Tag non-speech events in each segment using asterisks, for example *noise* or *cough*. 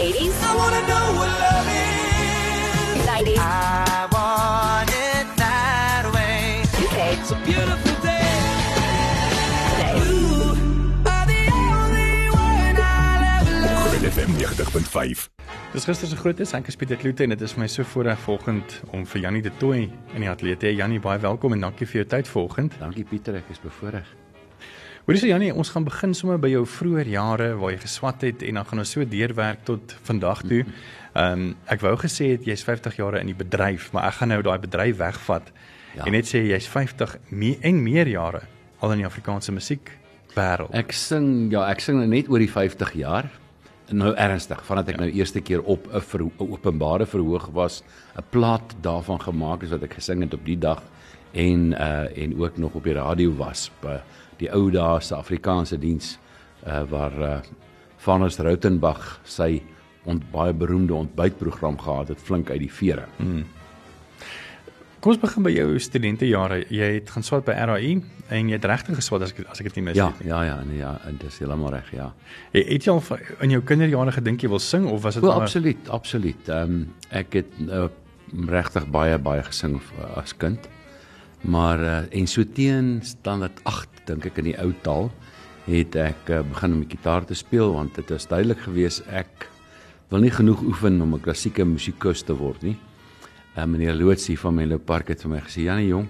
80s, I wanna know what love is. 90s, I want it that way. UK, It's a beautiful day. today. You are the only one I'll ever love. Groot FM 90.5. Dis gister se groot is, ek is Pieter Kloete en dit is my so voorreg volgend om vir Jannie de Tooi in die ateljee te hê. Jannie, baie welkom en dankie vir jou tyd volgend. Dankie Pieter, ek is bevoorreg. Hoorie so Jannie, ons gaan begin sommer by jou vroeë jare waar jy geswat het en dan gaan ons so deurwerk tot vandag toe. Ehm um, ek wou gesê het jy's 50 jaar in die bedryf, maar ek gaan nou daai bedryf wegvat Ja. en net sê jy's 50 me en meer jare al in die Afrikaanse musiek wêreld. Ek sing ja, ek sing nou net oor die 50 jaar. Nou ernstig, vandat ek ja. nou eerste keer op 'n verho openbare verhoog was, 'n plaat daarvan gemaak is wat ek gesing het op die dag en uh en ook nog op die radio was by die ou dae se Afrikaanse diens uh waar uh Vanus Rautenbach sy ont baie beroemde ontbytprogram gehad het flink uit die vere. Mm. Kom ons begin by jou studentejare. Jy het gaan swat by RAI en jy het regtig geswat as ek as ek dit nie mis Ja, het nie. ja, ja, nee, ja, en dis heeltemal reg, ja. Het, het jy al in jou kinderjare gedink jy wil sing of was dit O, maar absoluut, absoluut. Ehm um, ek het uh, regtig baie baie gesing as kind. Maar uh, en so teen standaard 8 dink ek in die ou taal het ek uh, begin om die gitaar te speel want dit is duidelik gewees ek wil nie genoeg oefen om 'n klassieke musikus te word nie. Uh, meneer Lootsie van Menlo Park het vir my gesê, "Janie jong,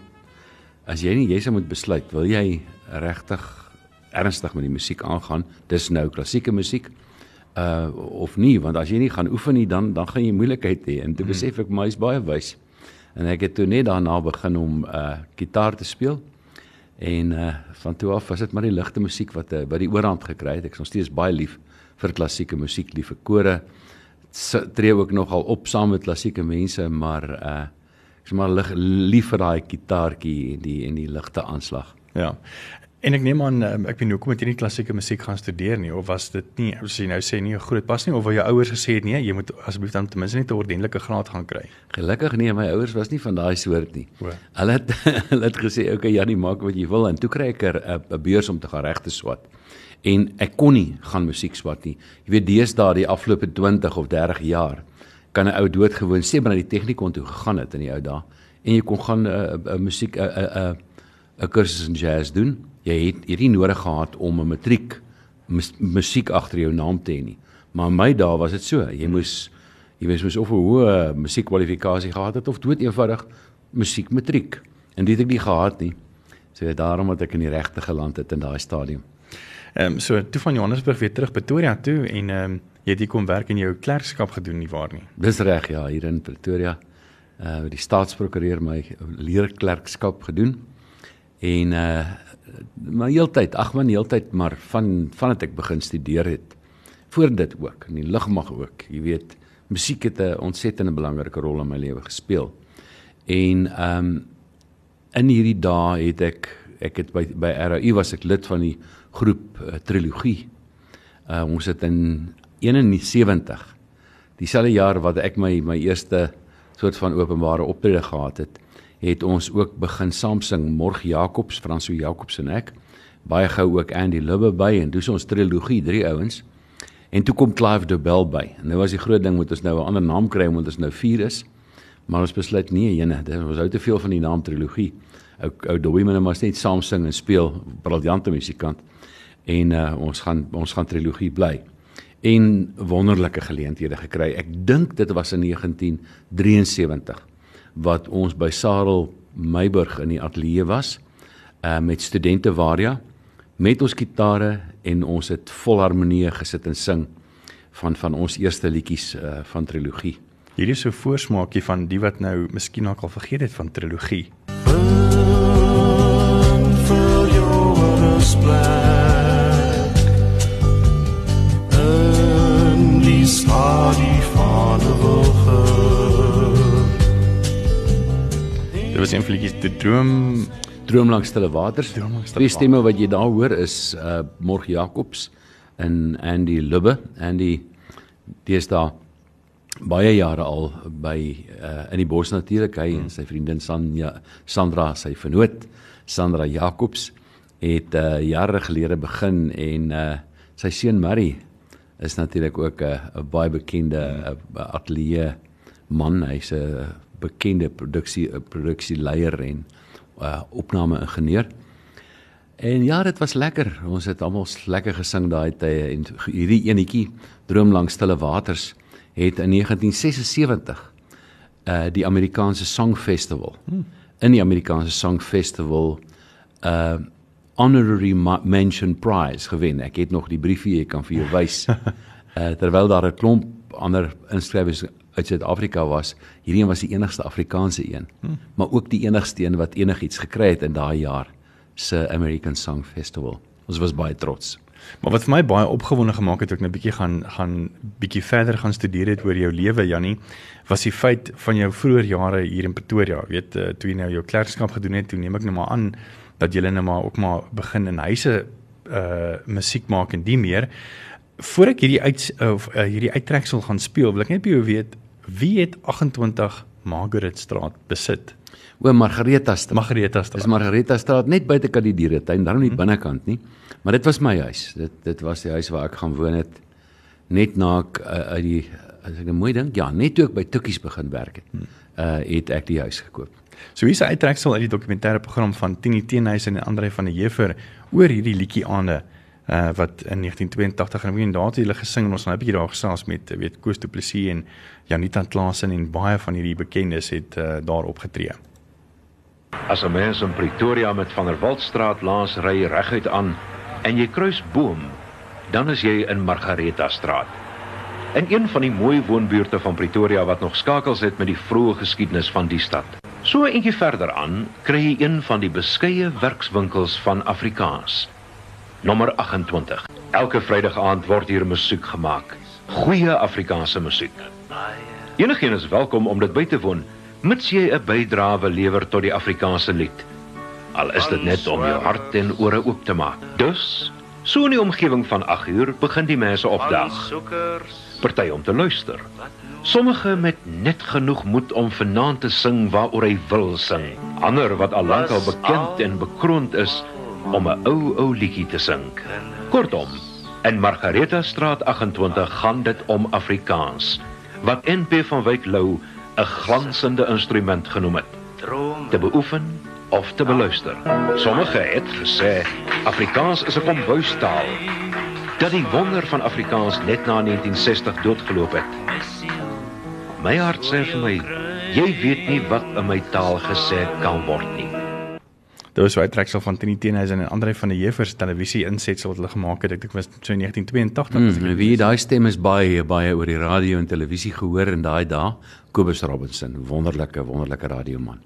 as jy nie jy sou moet besluit, wil jy regtig ernstig met die musiek aangaan, dis nou klassieke musiek uh of nie? Want as jy nie gaan oefen nie dan dan gaan jy moeilikheid hê. En toe besef ek maar hy's baie wys en ek het toe net daarna begin om uh gitaar te speel. En uh van toe af was dit maar die ligte musiek wat uh, wat die oorhand gekry het. Ek is nog steeds baie lief vir klassieke musiek lief vir kore tree ook nogal op saam met klassieke mense maar uh ek is maar lig, lief vir daai gitaartjie en die en die ligte aanslag. Ja. En ek neem aan um, ek weet nie hoekom het jy nie klassieke musiek gaan studeer nie of was dit nie as jy nou sê nie 'n groot pas nie of wou jou ouers gesê het nee, jy moet asseblief dan ten minste net 'n ordentlike graad gaan kry. Gelukkig nee, my ouers was nie van daai soort nie. O. Hulle het *laughs* hulle het gesê, "Oké okay, Jannie, maak wat jy wil." En toe kry ek 'n 'n beurs om te gaan regte swat. En ek kon nie gaan musiek swat nie. Jy weet deesdae die afgelope 20 of 30 jaar kan 'n ou doodgewoon sê maar na die tegnikon toe gegaan het in die ou dae en jy kon gaan 'n uh, uh, musiek 'n uh, 'n uh, 'n kursus in jazz doen. Jy het hierdie nodig gehad om 'n matriek mus, musiek agter jou naam te hê nie. Maar in my dae was dit so. Jy moes jy moes mos of 'n hoë musiekkwalifikasie gehad het of dood eenvoudig musiek matriek. En dit het ek nie gehad nie. So daarom het ek in die regte geland het in daai stadium. Ehm um, so toe van Johannesburg weer terug Pretoria toe en ehm um, jy het hier kom werk en jou klerkskap gedoen nie waar nie. Dis reg ja, hier in Pretoria. Uh die staatsprokureur my leerklerkskap gedoen. En uh maar heeltyd, ag man heeltyd, maar van vandat ek begin studeer het voor dit ook in die lugmag ook. Jy weet, musiek het 'n ontsettende belangrike rol in my lewe gespeel. En ehm um, in hierdie dae het ek ek het by by RAU was ek lid van die groep uh, trilogie. Uh ons het in 71 dieselfde jaar wat ek my my eerste soort van openbare optrede gehad het, het ons ook begin saam sing Morg Jacobs, Franso Jacobs en ek. Baie gou ook Andy Lubbe by en dis ons trilogie, drie ouens. En toe kom Clive Dobell by. En nou was die groot ding moet ons nou 'n ander naam kry omdat ons nou 4 is. Maar ons besluit nee, jene, dit was ou te veel van die naam trilogie. Ou ou Dobby moet nou maar net saam sing en speel, briljante musikant. En uh, ons gaan ons gaan trilogie bly en wonderlike geleenthede gekry. Ek dink dit was in 1973 wat ons by Sarel Meiburg in die ateljee was uh met studente Varia met ons gitare en ons het vol harmonie gesit en sing van van ons eerste liedjies uh van trilogie. Hierdie is so voorsmaakie van die wat nou miskien ook al vergeet het van trilogie. Burn for your splek En die stadie van de woge Dit was een van die liedjies, die droom Droom langs stille waters. Droom langs stille Twee stemme wat jy daar hoor is uh Morg Jacobs en Andy Lubbe. Andy deesdae baie jare al by uh in die bos natuurlik hy en sy vriendin Sanja Sandra sy vernoot Sandra Jacobs het uh jare gelede begin en uh sy seun Murray is natuurlik ook 'n 'n baie bekende ateljee man. Hy's 'n bekende produksie 'n produksieleier en uh, opname ingenieur. En ja, dit was lekker. Ons het almal lekker gesing daai tye en hierdie enetjie Droom langs stille waters het in 1976 uh die Amerikaanse Song Festival. Hmm. In die Amerikaanse Song Festival uh honorary mention prize gewen. Ek het nog die briefie ek kan vir jou wys. uh *laughs* terwyl daar 'n klomp ander inskrywings uit Suid-Afrika was, hierdie een was die enigste Afrikaanse een, hmm. maar ook die enigste een wat enigiets gekry het in daai jaar se American Song Festival. Ons was baie trots. Maar wat vir my baie opgewonde gemaak het ook 'n bietjie gaan gaan bietjie verder gaan studeer het oor jou lewe Jannie, was die feit van jou vroeë jare hier in Pretoria. Weet, uh, toe jy nou jou klerkskap gedoen het, toe neem ek nou maar aan dat jy nou maar ook maar begin in huise uh musiek maak en die meer. Voor ek hierdie uit of uh, hierdie uittreksel gaan speel, wil ek net by jou weet wie het 28 Margaret Straat besit? O, Margareta Straat. Margareta Straat. Dis Margareta Straat net buite kan die dieretuin, dan nie hmm. binnekant nie. Maar dit was my huis. Dit dit was die huis waar ek gaan woon het net na ek uh, uit die as ek 'n mooi ding, ja, net toe ek by Tukkies begin werk het. Uh het ek die huis gekoop. So hier's 'n uittreksel uit die dokumentêre program van Tini Teenhuis en Andre van der Heever oor hierdie liedjie aande uh wat in 1982 en wie daar het hulle gesing en ons het 'n bietjie daar gesels met weet Koos Du Plessis en Janita Klaasen en baie van hierdie bekendes het uh, daar opgetree. As 'n mens in Pretoria met van der Waldstraat langs ry reguit aan en jy kruis Boom, dan is jy in Margareta Straat. In een van die mooi woonbuurte van Pretoria wat nog skakels het met die vroeë geskiedenis van die stad. So eentjie verder aan kry jy een van die beskeie werkswinkels van Afrikaans. Nommer 28. Elke Vrydag aand word hier musiek gemaak. Goeie Afrikaanse musiek. Enigeen is welkom om dit by te woon mits jy 'n bydrae lewer tot die Afrikaanse lied. Al is dit net om jou hart en ore oop te maak. Dus, so in die omgewing van 8 uur begin die mense opdag. Party om te luister. Sommige met net genoeg moed om vanaand te sing waaroor hy wil sing. Ander wat al lank al bekend en bekroond is om 'n ou ou liedjie te sing. Kortom, in Margareta Straat 28 gaan dit om Afrikaans wat NP van Wyk Lou 'n glansende instrument genoem het. Te beoefen of te beluister. Sommige het gesê Afrikaans is 'n kombuistaal. Dat die wonder van Afrikaans net na 1960 doodgeloop het. My hart sê vir my, jy weet nie wat in my taal gesê kan word nie. Dit was 'n uittreksel van Tini Teenhuisen en Andre van der Heever se televisie insetsel wat hulle gemaak het. Ek dink was so 1982. Hmm, wie daai stem is baie baie oor die radio en televisie gehoor in daai dae. Kobus Robinson, wonderlike wonderlike radioman.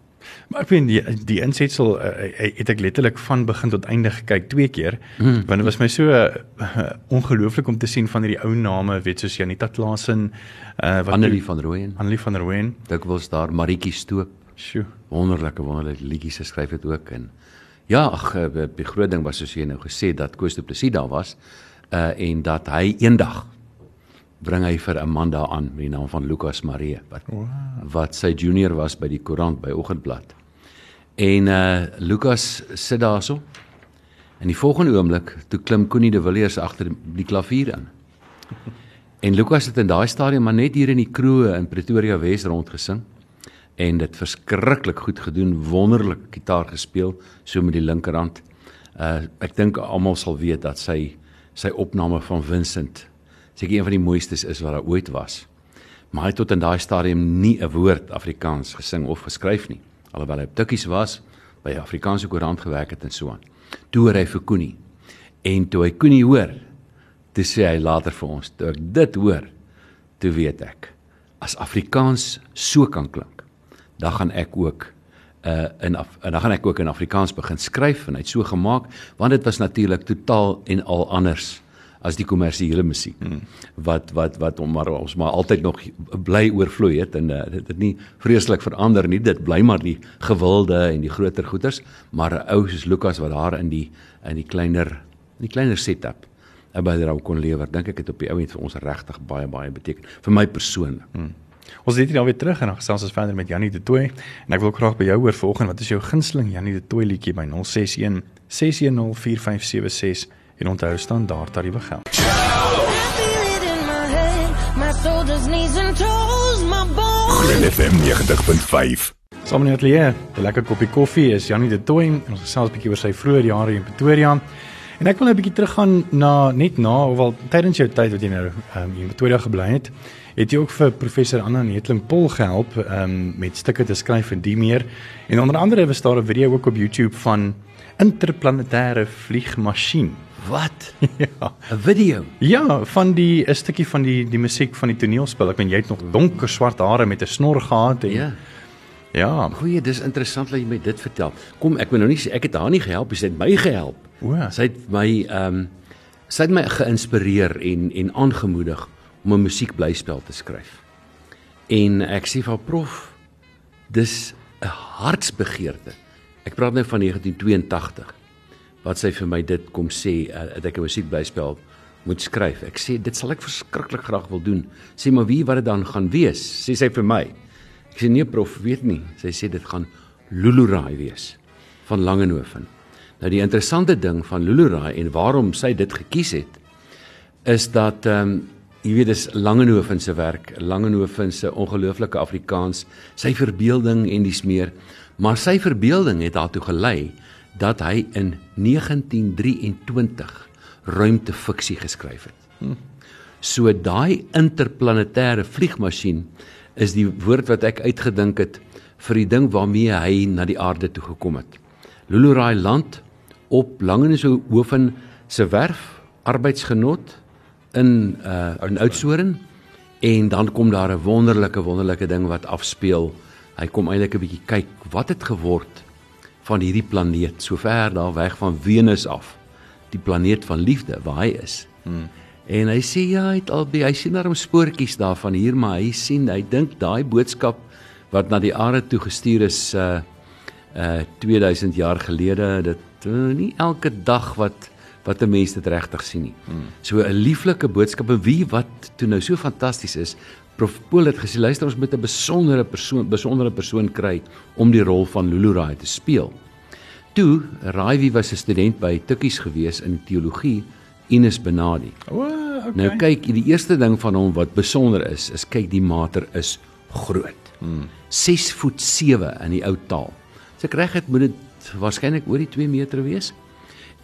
Maar ek weet die die insetsel uh, het ek letterlik van begin tot einde gekyk twee keer hmm. want dit was my so uh, ongelooflik om te sien van hierdie ou name weet soos Janita Klaasen uh, wat Annelie van Rooyen Annelie van Rooyen dit was daar Maritjie Stoop Sjoe. Wonderlike wonderlike liedjies geskryf het ook en ja, ag die groot ding was soos jy nou gesê dat Koos de Plessis daar was uh en dat hy eendag bring hy vir Amanda aan met die naam van Lukas Marie wat wow. wat sy junior was by die koerant by Oggendblad. En uh Lukas sit daarso. En die volgende oomblik toe klim Connie de Villiers agter die klavier in. *laughs* En Lukas het in daai stadium maar net hier in die kroeg in Pretoria Wes rond gesing en dit verskriklik goed gedoen, wonderlik gitaar gespeel so met die linkerhand. Uh ek dink almal sal weet dat sy sy opname van Vincent seker een van die mooistes is wat daar ooit was. Maar hy het tot in daai stadium nie 'n woord Afrikaans gesing of geskryf nie, alhoewel hy op Tukkies was, by Afrikaanse koerant gewerk het en so aan. Toe hoor hy vir Koenie. En toe hy Koenie hoor, toe sê hy later vir ons, toe ek dit hoor, toe weet ek as Afrikaans so kan klink, dan gaan ek ook uh in Af en dan gaan ek ook in Afrikaans begin skryf en hy't so gemaak want dit was natuurlik totaal en al anders as die kommersiële musiek hmm. wat wat wat om maar ons maar altyd nog bly oorvloei het en uh, dit het nie vreeslik verander nie dit bly maar die gewilde en die groter goeders maar 'n ou soos Lukas wat daar in die in die kleiner in die kleiner setup by die rou kon lewer dink ek het op die ou end vir ons regtig baie baie beteken vir my persoonlik hmm. Ons het hier nou weer terug en dan gesels ons verder met Janie de Tooy en ek wil graag by jou hoor vanoggend wat is jou gunsteling Janie de Tooy liedjie by 061 610 4576 En onthou standaard tariewe geld. toes, my bones. Groot FM 90.5. Saam in die ateljee, 'n lekker koppie koffie is Janie de Tooi en ons gesels 'n bietjie oor sy vroeë jare in Pretoria. En ek wil nou 'n bietjie teruggaan na net na of wel tydens jou tyd wat jy nou um, in Pretoria gebly het. Het jy ook vir professor Anna Netling Pol gehelp um, met stukke te skryf en die meer. En onder andere was daar 'n video ook op YouTube van interplanetêre vliegmasjien. Wat? *laughs* ja. 'n Video. Ja, van die 'n stukkie van die die musiek van die toneelspel. Ek meen jy het nog donker swart hare met 'n snor gehad en Ja. Ja. Goeie, dis interessant dat jy my dit vertel. Kom, ek wil nou nie sê ek het haar nie gehelp, sy het my gehelp. O. Sy het my ehm um, sy het my geïnspireer en en aangemoedig om 'n musiekblyspel te skryf. En ek sê vir haar, prof, dis 'n hartsbegeerte. Ek praat nou van 1982 wat sy vir my dit kom sê uh, dat ek 'n musiekblyspel moet skryf. Ek sê dit sal ek verskriklik graag wil doen. Sê maar wie wat dit dan gaan wees? Sê sy vir my. Ek sê nee prof, weet nie. Sy sê dit gaan Lulurai wees van Langenhoven. Nou die interessante ding van Lulurai en waarom sy dit gekies het is dat ehm um, jy weet dis Langenhoven se werk, Langenhoven se ongelooflike Afrikaans, sy verbeelding en dis meer, maar sy verbeelding het daartoe gelei dat hy in 1923 ruimtefiksie geskryf het. So daai interplanetêre vliegmasjien is die woord wat ek uitgedink het vir die ding waarmee hy na die aarde toe gekom het. Lulurai land op Langehoven se werf, arbeidsgenot in uh in Oudtshoorn en dan kom daar 'n wonderlike wonderlike ding wat afspeel. Hy kom eintlik 'n bietjie kyk wat het geword van hierdie planeet so ver daar weg van Venus af. Die planeet van liefde waar hy is. Hmm. En hy sê ja, hy het al by hy sien daar 'n spoortjies daarvan hier, maar hy sien hy dink daai boodskap wat na die aarde toe gestuur is uh uh 2000 jaar gelede, dit uh, nie elke dag wat wat 'n mens dit regtig sien nie. Hmm. So 'n lieflike boodskap en wie wat toe nou so fantasties is, Prof Pool het gesê luister ons moet 'n besondere persoon besondere persoon kry om die rol van Lulurai te speel. Toe Raiwi was 'n student by Tukkies gewees in teologie, Ines Benadi. O, okay. Nou kyk, die eerste ding van hom wat besonder is, is kyk die mater is groot. Hmm. 6 voet 7 in die ou taal. As ek reg het, moet dit waarskynlik oor die 2 meter wees.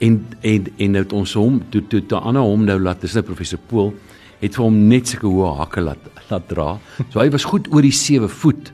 En en en nou het ons hom toe toe toe Anna hom nou laat, dis nou professor Pool het vir hom net sulke hoë hakke laat laat dra. So hy was goed oor die 7 voet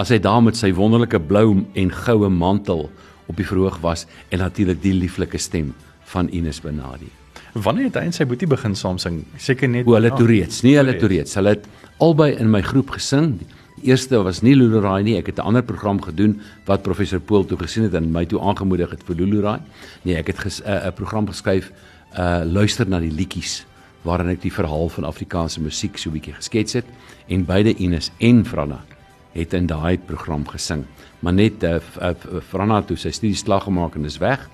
as hy daar met sy wonderlike blou en goue mantel op die verhoog was en natuurlik die lieflike stem van Ines Benadi. Wanneer het hy en sy boetie begin saam sing? Seker net O, hulle toe reeds. Nee, hulle toe reeds. Hulle het albei in my groep gesing. Die eerste was nie Lulurai nie. Ek het 'n ander program gedoen wat professor Pool toe gesien het en my toe aangemoedig het vir Lulurai. Nee, ek het 'n uh, program geskryf uh luister na die liedjies waarin ek die verhaal van Afrikaanse musiek so bietjie geskets het en beide Ines en Franna het in daai program gesing. Maar net uh, uh, Franna toe sy studie slag gemaak en is weg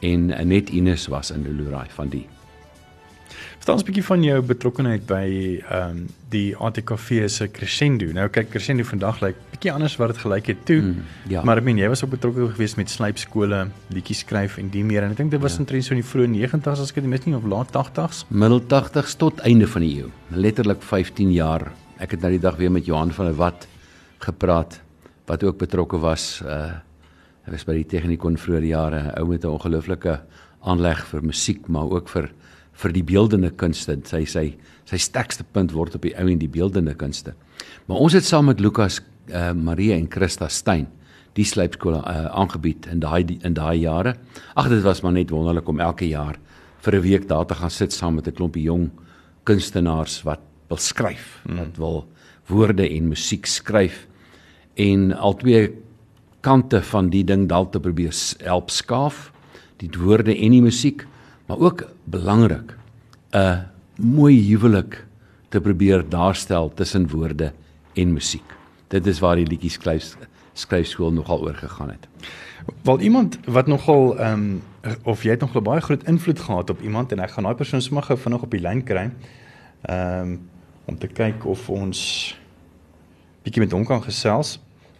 en uh, net Ines was in Lulurai van die Vertel ons 'n bietjie van jou betrokkeheid by ehm um, die ATKV se Crescendo. Nou kyk Crescendo vandag lyk bietjie anders wat dit gelyk het toe. Mm, ja. Maar ek meen jy was ook betrokke geweest met slypskole, liedjies skryf en die meer en ek dink dit was Ja. omtrent so in die vroeë 90's as ek dit mis nie of laat 80's. middel 80s tot einde van die eeu. Letterlik 15 jaar. Ek het nou die dag weer met Johan van der Walt gepraat wat ook betrokke was. Uh hy was by die Technikon vroeër jare, 'n ou met 'n ongelooflike aanleg vir musiek, maar ook vir vir die beeldende kunste. Sy sy sy sterkste punt word op die ou en die beeldende kunste. Maar ons het saam met Lukas uh Marie en Christa Stein die slypskole uh, aangebied in daai in daai jare. Ag dit was maar net wonderlik om elke jaar vir 'n week daar te gaan sit saam met 'n klompie jong kunstenaars wat wil skryf, mm. wat wil woorde en musiek skryf en al twee kante van die ding dalk te probeer help skaaf, die woorde en die musiek, maar ook belangrik 'n mooi huwelik te probeer daarstel tussen woorde en musiek. Dit is waar die liedjies skryf skryfskool nogal oor gegaan het. Wel iemand wat nogal ehm um, of jy het nogal baie groot invloed gehad op iemand en ek gaan daai persoon sommer gou vinnig op die lyn kry. Ehm um, om te kyk of ons bietjie met hom kan gesels.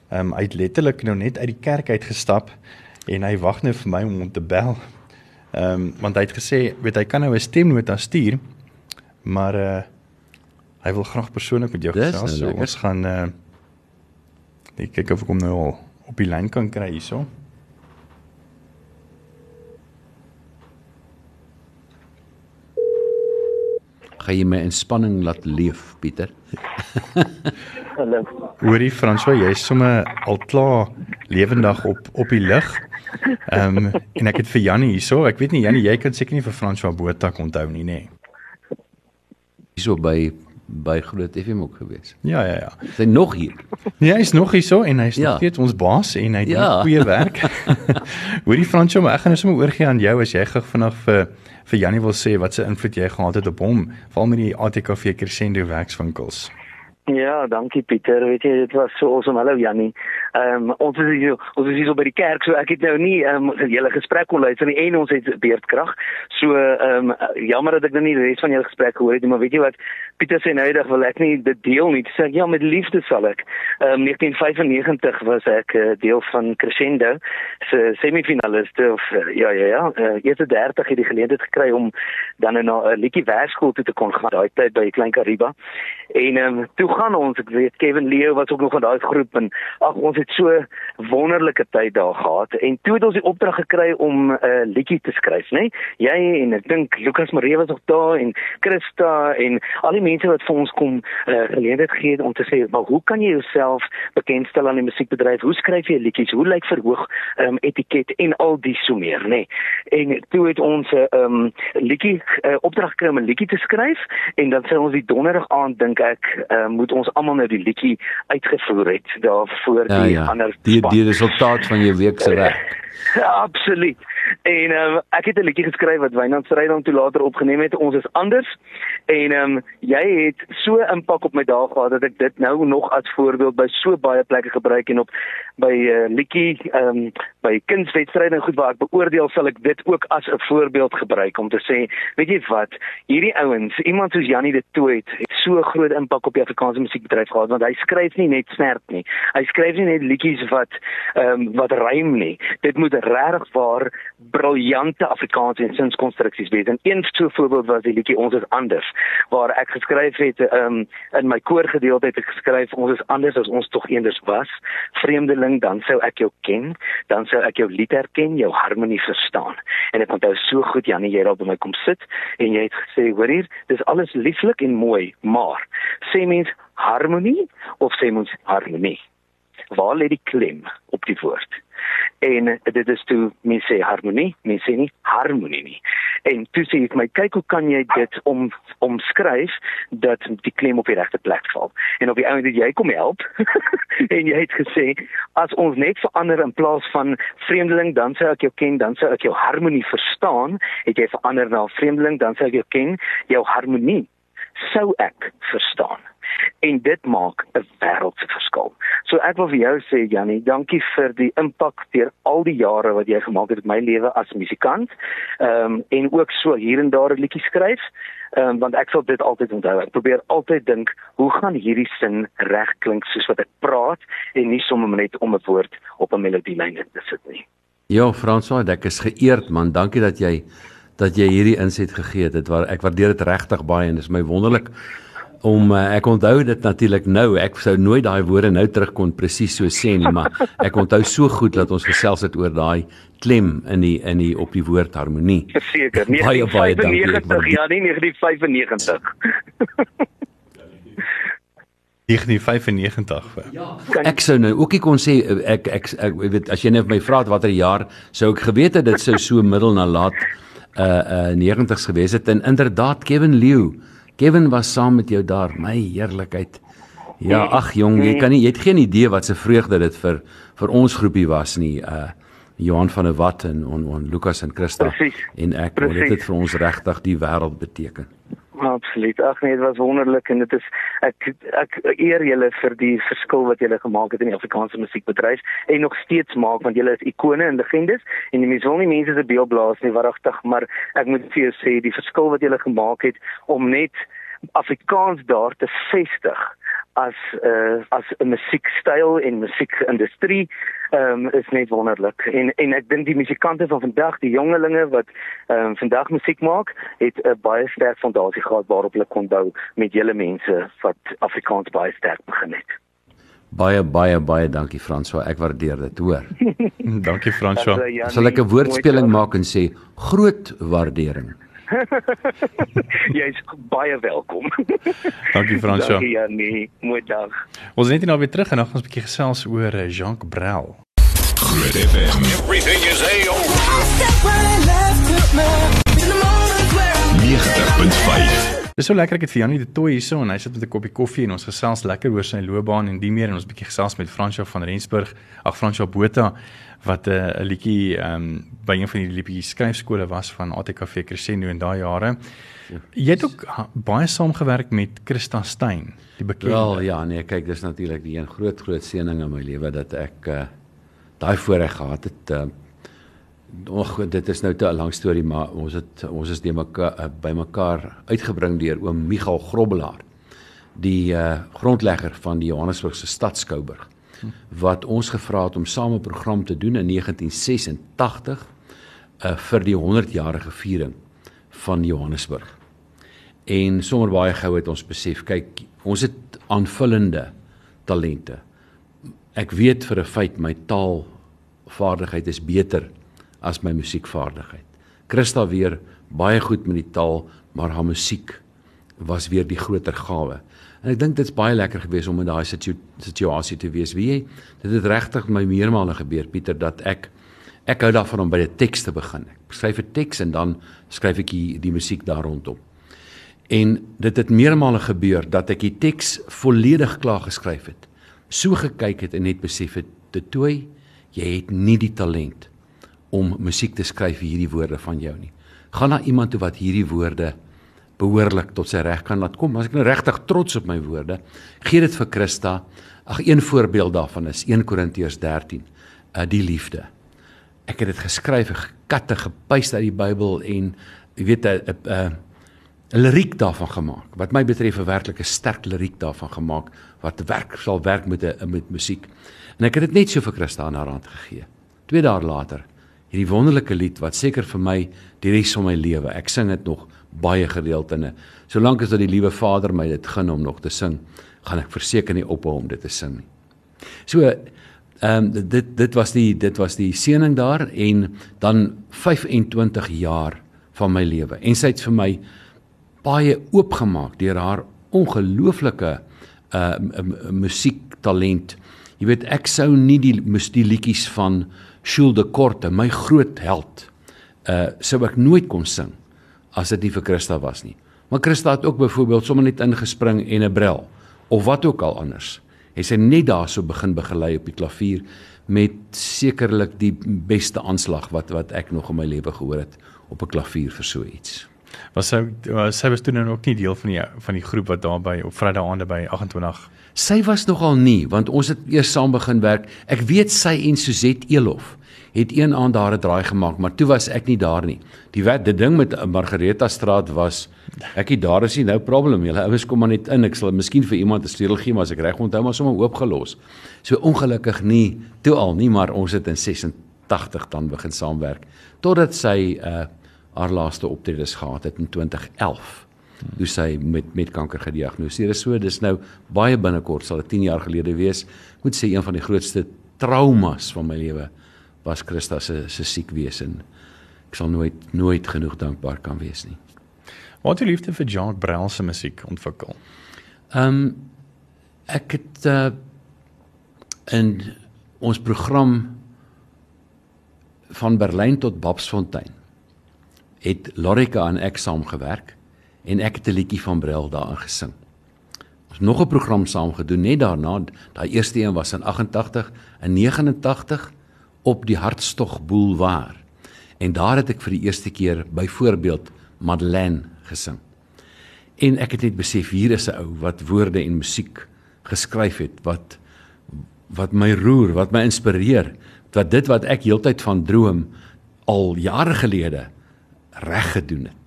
Ehm um, hy het letterlik nou net uit die kerk uitgestap en hy wag nou vir my om hom te bel. Ehm um, want hy het gesê, weet hy kan nou 'n stemnota stuur, maar uh Hy wil graag persoonlik met jou Dis gesels. nou So, ons gaan uh ek kyk of ek hom nou al op die lyn kan kry hierso. Gaan jy my inspanning laat leef, Pieter? Hallo. Hoorie François, jy's sommer al klaar lewendig op op die lig. Ehm um, en ek het vir Jannie hierso. Ek weet nie Jannie, jy kan seker nie vir François Botak onthou nie, nê? Nee. Hierso by by Groot FM ook gewees. Ja, ja, ja. Sy nog hier. Nee, hy's nog hierso en hy's Ja. nog steeds ons baas en hy doen Ja. goeie werk. *laughs* Hoorie François, maar ek gaan nou sommer oorgie aan jou as jy gou vinnig vir vir Jannie wil sê wat se invloed jy gehad het op hom, veral met die ATKV Crescendo werkswinkels. Ja, dankie Pieter. Weet jy, dit was so awesome. Hallo Jannie. Ehm um, ons is hier ons is hier so by die kerk, so ek het nou nie ehm um, julle gesprek kon luister nie en ons het beerdkrag. So ehm um, jammer dat ek nou nie die res van julle gesprek gehoor het nie, maar weet jy wat? Pieter sê nou eendag wil ek nie dit deel nie. Sê ek ja, met liefde sal ek. Ehm um, 1995 was ek uh, deel van Crescendo se semifinaliste of uh, ja ja ja, uh, eerste 30 het die geleentheid gekry om dan na 'n liedjie werkskool toe te kon gaan daai tyd by Klein Kariba. En ehm um, gaan ons, ek weet Kevin Leo was ook nog in daai groep en ag ons het so wonderlike tyd daar gehad en toe het ons die opdrag gekry om 'n uh, liedjie te skryf, né? Nee? Jy en ek dink Lukas Maree was nog daar en Christa en al die mense wat vir ons kom uh, geleentheid gee het om te sê, maar hoe kan jy jouself bekendstel aan die musiekbedryf? Hoe skryf jy liedjies? Hoe lyk verhoog um, etiket en al die so meer, né? Nee? En toe het ons 'n um, liedjie uh, opdrag gekry om 'n liedjie te skryf en dan sê ons die donderdag aand dink ek uh, moet ons almal nou die liedjie uitgevoer het daarvoor Ja die ja. ander Die span. die resultaat van jou week se werk. *laughs* Absoluut. En ehm um, ek het 'n liedjie geskryf wat Wynand Strydom toe later opgeneem het. Ons is anders. En ehm um, jy het so impak op my dae gehad dat ek dit nou nog as voorbeeld by so baie plekke gebruik en op by uh, liedjie ehm um, by kunswedstryde en goed waar ek beoordeel sal ek dit ook as 'n voorbeeld gebruik om te sê, weet jy wat, hierdie ouens, iemand soos Jannie de Tooy het so groot impak op die Afrikaanse musiekbedryf gehad want hy skryf nie net snert nie. Hy skryf nie net liedjies wat ehm um, wat rym nie. Dit moet regtig waar briljante Afrikaanse en sinskonstruksies wees. En een so voorbeeld was die liedjie Ons is anders waar ek geskryf het um, in my koorgedeelte het ek geskryf ons is anders as ons tog eenders was. Vreemdeling, dan sou ek jou ken, dan sou ek jou lied herken, jou harmonie verstaan. En ek onthou so goed Janie jy daar by my kom sit en jy het gesê, hoor hier, dis alles lieflik en mooi, maar sê mens harmonie of sê mens harmonie? Waar lê die klem op die woord? En dit is toe mense sê harmonie, mense sê nie harmonie nie. En toe sê ek my kyk hoe kan jy dit om omskryf dat die klem op die regte plek val. En op die ouend het jy kom help *laughs* en jy het gesê as ons net verander in plaas van vreemdeling dan sou ek jou ken, dan sou ek jou harmonie verstaan, het jy verander na vreemdeling dan sou ek jou ken, jou harmonie sou ek verstaan en dit maak 'n wêreldse verskil. So ek wil vir jou sê Jannie, dankie vir die impak deur al die jare wat jy gemaak het op my lewe as musikant. Ehm um, en ook so hier en daar 'n liedjie skryf. Ehm um, want ek sal dit altyd onthou. Ek probeer altyd dink, hoe gaan hierdie sin reg klink soos wat ek praat en nie sommer net om 'n woord op 'n melodielyn te sit nie. Ja, François, ek is geëerd man. Dankie dat jy dat jy hierdie inset gegee het. Dit waar ek waardeer dit regtig baie en dit is my wonderlik om uh, ek onthou dit natuurlik nou. Ek sou nooit daai woorde nou terug kon presies so sê nie, maar ek onthou so goed dat ons gesels het oor daai klem in die in die op die woord harmonie. Verseker, Baie, baie dankie, ek 1995 waardeer- ja, nie 1995. 1995. Ja. Ek sou nou ook nie kon sê eh, ek ek, ek, ek weet as jy net my vra watter jaar sou ek geweet het dit sou so middel na laat uh uh 90s gewees het. En inderdaad Kevin Leeu Kevin was saam met jou daar. My heerlikheid. Ja ag jong jy kan nie jy het geen idee wat se vreugde dit vir vir ons groepie was nie uh Johan van der Walt en on, on Lukas en Christa. Presies. en ek dit het vir ons regtig die wêreld beteken Absoluut. Ag nee, dit was wonderlik en dit is ek ek eer julle vir die verskil wat julle gemaak het in die Afrikaanse musiekbedryf en nog steeds maak want julle is ikone en legendes en die mense wil nie mense se beeld blaas nie waaragtig, maar ek moet vir jou sê die verskil wat julle gemaak het om net Afrikaans daar te vestig as uh, as 'n musiekstyl en musiekindustrie ehm um, is net wonderlik. En en ek dink die musikante van vandag, die jongelinge wat ehm um, vandag musiek maak, het 'n baie sterk fondasie gehad waarop hulle kon bou met julle mense wat Afrikaans baie sterk begin het. Baie baie baie dankie François. Ek waardeer dit, hoor. *laughs* Dankie François. Jannie, Sal ek 'n woordspeling maak en sê groot waardering. *laughs* Jy's baie welkom. Dankie François. Dankie Jannie. Mooi dag. Ons is net nou weer terug en dan gaan ons 'n bietjie gesels oor eh, Jacques Brel. Groot FM Everything is A-OK. Step right left to me. In the moments where I'm 90.5. Dis so lekker ek het vir Janie de Tooi hierso en hy sit met 'n koppie koffie en ons gesels lekker oor sy loopbaan en die meer en ons bietjie gesels met Fransjo van Rensburg, ag Fransjo Botha wat 'n uh, 'n liedjie ehm um, by een van die liedjie skryfskole was van ATKV Crescendo in daai jare. Jy het ook baie saamgewerk met Christa Stein, die bekende. Wel ja, nee, kyk, dis natuurlik die een groot groot seëning in my lewe dat ek uh daai voorreg gehad het. Uh Och, dit is nou te 'n lang storie, maar ons het ons is die mekaar uh, by mekaar uitgebring deur oom Michael Grobbelaar, die uh grondlegger van die Johannesburgse Stadskouburg wat ons gevra het om saam 'n program te doen in 1986 uh vir die 100-jarige viering van Johannesburg. En sommer baie gou het ons besef, kyk, ons het aanvullende talente. Ek weet vir 'n feit my taalvaardigheid is beter as my musiekvaardigheid. Christa weer baie goed met die taal, maar haar musiek was weer die groter gawe. En ek dink dit's baie lekker geweest om in daai situ situasie te wees. Wie jy, dit het regtig my meermale gebeur Pieter dat ek ek hou daarvan om by die teks te begin. Ek skryf 'n teks en dan skryf ek die, die musiek daar rondom. En dit het meermale gebeur dat ek die teks volledig klaar geskryf het. So gekyk het en net besef het, "Dit toe, jy het nie die talent om musiek te skryf vir hierdie woorde van jou nie. Gaan na iemand toe wat hierdie woorde behoorlik tot sy reg kan laat kom. As ek nou regtig trots op my woorde, gee dit vir Christa. Ag een voorbeeld daarvan is 1 Korintiërs 13, uh die liefde. Ek het dit geskryf, gekatte gepuist uit die Bybel en jy weet 'n 'n 'n liriek daarvan gemaak. Wat my betref 'n werklike sterk liriek daarvan gemaak wat werk sal werk met 'n met musiek. En ek het dit net so vir Christa aan haar hand gegee. Twee dae later hierdie wonderlike lied wat seker vir my die res van my lewe. Ek sing dit nog baie gereeld in 'n solank as dat die liewe Vader my dit gun om nog te sing, gaan ek verseker nie ophou om dit te sing nie. So ehm um, dit dit was die dit was die seëning daar en dan 25 jaar van my lewe. En sy het vir my baie oopgemaak deur haar ongelooflike uh musiektalent. Jy weet ek sou nie die die liedjies van Jules de Korte, my groot held, uh sou ek nooit kon sing as dit nie vir Christa was nie. Maar Christa het ook byvoorbeeld sommer net ingespring en 'n brel of wat ook al anders. Hy sê net daarso begin begelei op die klavier met sekerlik die beste aanslag wat wat ek nog in my lewe gehoor het op 'n klavier vir so iets. Was sy uh, sy was toe nou ook nie deel van die van die groep wat daar by op Vrydag aande by 28 Sy was nogal nie want ons het eers saam begin werk. Ek weet sy en Suzette Elof het een aand daar 'n draai gemaak, maar toe was ek nie daar nie. Die wat die ding met Margareta Straat was ek het daar is nie nou probleem. Julle ouens kom maar net in. Ek sal miskien vir iemand 'n sleutel gee, maar as ek reg onthou maar sommer oopgelos. So ongelukkig nie toe al nie, maar ons het in 86 dan begin saamwerk totdat sy uh haar laaste optredes gehad het in 2011 toe sy met met kanker gediagnoseer is. So dis nou baie binnekort sal dit 10 jaar gelede wees. Moet sê een van die grootste traumas van my lewe was Christa se se siek wees en ek sal nooit nooit genoeg dankbaar kan wees nie. Wat het jy liefde vir Jacques Brel se musiek ontwikkel? Ehm um, ek het uh in ons program van Berlyn tot Babsfontein het Lorika en ek saamgewerk en ek het 'n liedjie van Brel daarin gesing. Ons nog 'n program saam gedoen net daarna. Daai eerste een was in 88 en 89 op die Hartstog Boulevard. En daar het ek vir die eerste keer byvoorbeeld Madeleine gesing. En ek het net besef hier is 'n ou wat woorde en musiek geskryf het wat wat my roer, wat my inspireer, wat dit wat ek heeltyd van droom al jare gelede reg gedoen het.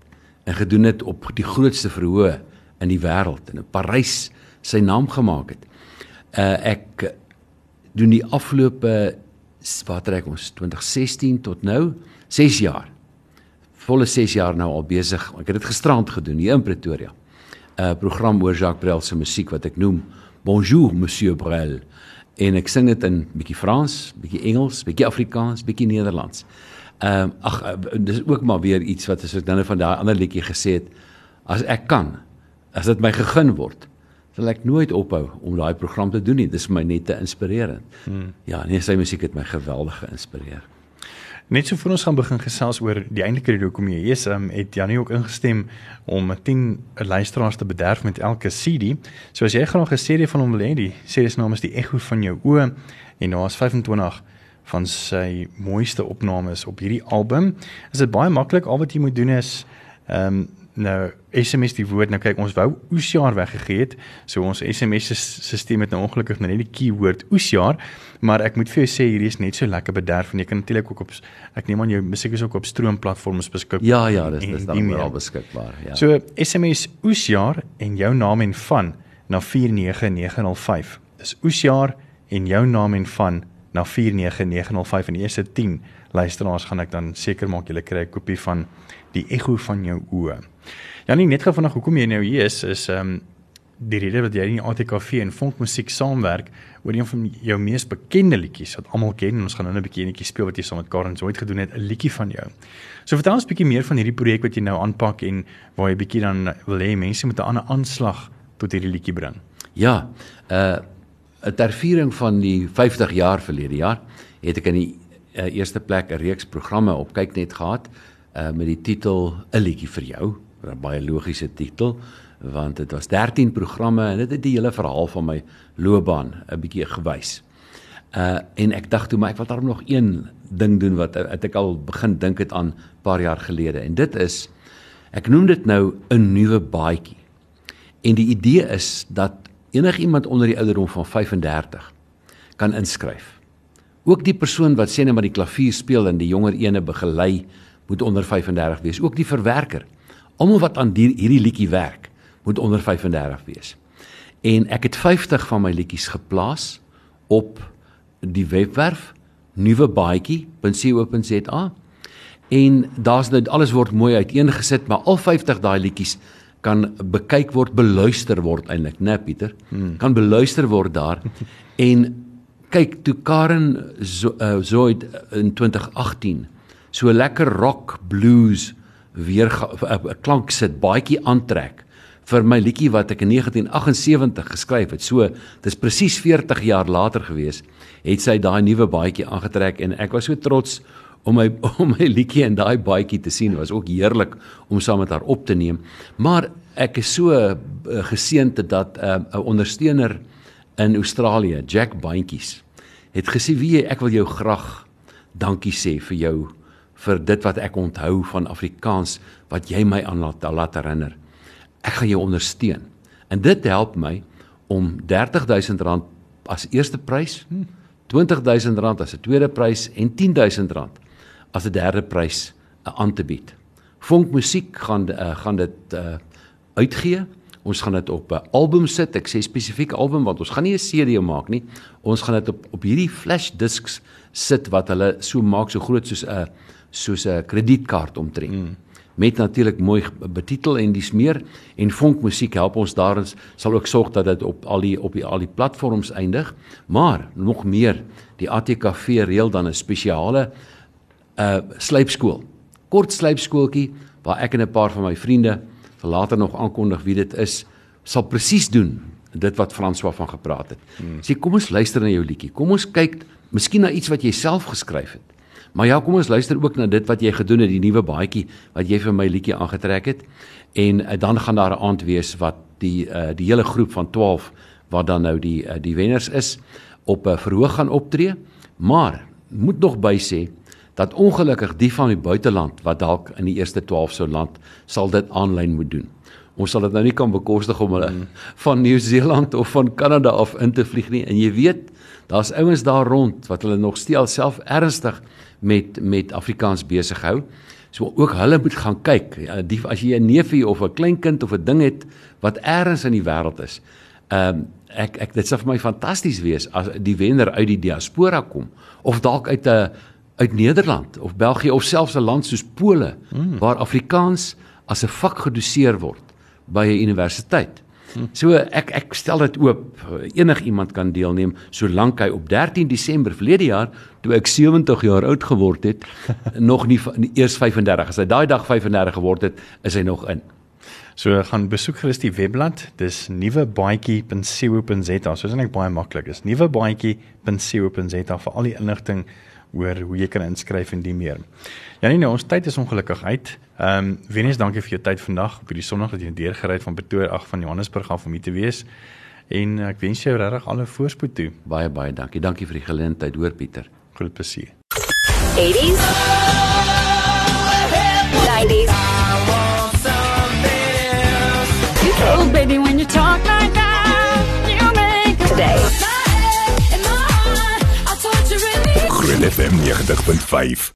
En gedoen het op die grootste verhoog in die wêreld. En in Parys sy naam gemaak het. Uh ek uh, doen die afgelope wat trek ons 2016 tot nou 6 jaar. Volle 6 jaar nou al besig. Ek het dit gisterand gedoen hier in Pretoria. 'n program oor Jacques Brel se musiek wat ek noem Bonjour Monsieur Brel. En ek sing dit in bietjie Frans, bietjie Engels, bietjie Afrikaans, bietjie Nederlands. Ehm um, ag uh, dis ook maar weer iets wat as ek nou van daai ander liedjie gesê het, as ek kan, as dit my gegeen word, sal ek nooit ophou om daai program te doen nie. Dis vir my net te inspirerend. Hmm. Ja, nee, sy musiek het my geweldig geïnspireer. Net so voor ons gaan begin gesels oor die eintlike rede hoekom jy is, um, het Janie ook ingestem om 10 luisteraars te bederf met elke CD. So as jy graag 'n CD van hom wil hê, die CD se naam is Die Ekko van jou oë en daar's 25 van sy mooiste opnames op hierdie album. Is dit baie maklik. Al wat jy moet doen is ehm um, nou SMS die woord nou kyk ons wou oesjaar weggegee het. So ons SMS stelsel het nou ongelukkig nou net die keyword oesjaar, maar ek moet vir jou sê hierdie is net so lekker bederf en jy kan natuurlik ook op ek neem aan jou musiek is ook op stroomplatforms beskikbaar. Ja, ja, dis dis dan oral beskikbaar, ja. So SMS oesjaar en jou naam en van na 49905. Dis oesjaar en jou naam en van na 49905 en die eerste 10 luisteraars gaan ek dan seker maak julle kry 'n kopie van die ekko van jou oë. Janie net gou vanaand hoekom jy nou hier is is ehm um, die rede wat jy in die ATKV en Fonkmusiek saamwerk oor een van jou mees bekende liedjies wat almal ken en ons gaan nou 'n bietjie enetjie speel wat jy saam met Karen Zoid gedoen het, 'n liedjie van jou. So vertel ons bietjie meer van hierdie projek wat jy nou aanpak en waar jy bietjie dan wil hê mense moet 'n ander aanslag tot hierdie liedjie bring. Ja, uh 'n terviering van die 50 jaar verlede jaar het ek in die uh, eerste plek 'n reeks programme op kyknet gehad uh met die titel 'n liedjie vir jou, 'n baie logiese titel want dit was 13 programme en dit het die hele verhaal van my loopbaan 'n bietjie gewys. Uh en ek dink toe maar ek wil daarom nog een ding doen wat, wat ek al begin dink het aan paar jaar gelede en dit is ek noem dit nou 'n nuwe baadjie. En die idee is dat enigiemand onder die ouderdom van 35 kan inskryf. Ook die persoon wat sê net maar die klavier speel en die jonger ene begelei moet onder 35 wees. Ook die verwerker. Almal wat aan die, hierdie liedjie werk, moet onder 35 wees. En ek het 50 van my liedjies geplaas op die webwerf nuwebaadjie.co.za. En daar's nou alles word mooi uiteengesit, maar al 50 daai liedjies kan bekyk word, beluister word eintlik, né Pieter? Hmm. Kan beluister word daar. en kyk, toe Karen Zo- uh, Zoid in 2018 so lekker rock blues weer 'n klank sit, baadjie aantrek vir my liedjie wat ek in 1978 geskryf het. So, dis presies 40 jaar later gewees, het sy daai nuwe baadjie aangetrek en ek was so trots om my *laughs* om my liedjie in daai baadjie te sien. Was ook heerlik om saam met haar op te neem. Maar ek is so uh, geseënd dat 'n uh, ondersteuner in Australië, Jack Bandjies, het gesê wie jy, ek wil jou graag dankie sê vir jou vir dit wat ek onthou van Afrikaans wat jy my aan laat laat herinner. Ek gaan jou ondersteun. En dit help my om R30000 as eerste prys, R20000 as 'n tweede prys en R10000 as 'n derde prys uh, aan te bied. Vonk Musiek gaan uh, gaan dit uh, uitgee. Ons gaan dit op 'n album sit. Ek sê spesifiek album want ons gaan nie 'n CD maak nie. Ons gaan dit op op hierdie flash disks sit wat hulle so maak so groot soos 'n soos 'n kredietkaart omtrent. Mm. Met natuurlik mooi betitel en dis meer en Vonk Musiek help ons daarin sal ook sorg dat dit op al die op die al die platforms eindig. Maar nog meer, die ATKV reël dan 'n spesiale uh slypskool. Kort slypskooltjie waar ek en 'n paar van my vriende sal later nog aankondig wie dit is, sal presies doen dit wat François van gepraat het. Hmm. Sê kom ons luister na jou liedjie. Kom ons kyk miskien na iets wat jy self geskryf het. Maar ja, kom ons luister ook na dit wat jy gedoen het, die nuwe baadjie wat jy vir my liedjie aangetrek het. En uh, dan gaan daar 'n aand wees wat die uh, die hele groep van 12 wat dan nou die uh, die wenners is op 'n uh, verhoog gaan optree. Maar moet nog by sê dat ongelukkig die van die buiteland wat dalk in die eerste 12 sou land, sal dit aanlyn moet doen. Ons sal dit nou nie kan bekostig om hulle mm. van Nieu-Seeland of van Kanada af in te vlieg nie. En jy weet, daar's ouens daar rond wat hulle nog steeds self ernstig met met Afrikaans besig hou. So ook hulle moet gaan kyk. Ja, die as jy 'n neefie of 'n kleinkind of 'n ding het wat eers in die wêreld is, Ehm um, ek ek dit sou vir my fantasties wees as die wenner uit die diaspora kom of dalk uit 'n uit Nederland of België of selfs 'n land soos Pole mm. waar Afrikaans as 'n vak gedoseer word by 'n universiteit. So ek ek stel dit oop. Enig iemand kan deelneem solank hy op 13 Desember verlede jaar toe ek 70 jaar oud geword het, *laughs* nog nie, eers 35. As hy daai dag 35 geword het, is hy nog in. So gaan besoek gerus die webblad. Dis nuwebaadjie.co.za. So is eintlik baie maklik. Dis nuwebaadjie.co.za vir al die inligting oor hoe jy kan inskryf en die meer. Janie, nou ons tyd is ongelukkig uit. Ehm um, Venus, dankie vir jou tyd vandag op hierdie Sondag dat jy deurgery het van Pretoria ag van Johannesburg af om hier te wees. En ek wens jou regtig alle voorspoed toe. Baie baie dankie. Dankie vir die geleentheid, hoor Pieter. Groot plesier. 80s 90s Oh, baby, when you talk like that, you make a today. Groot FM 90.5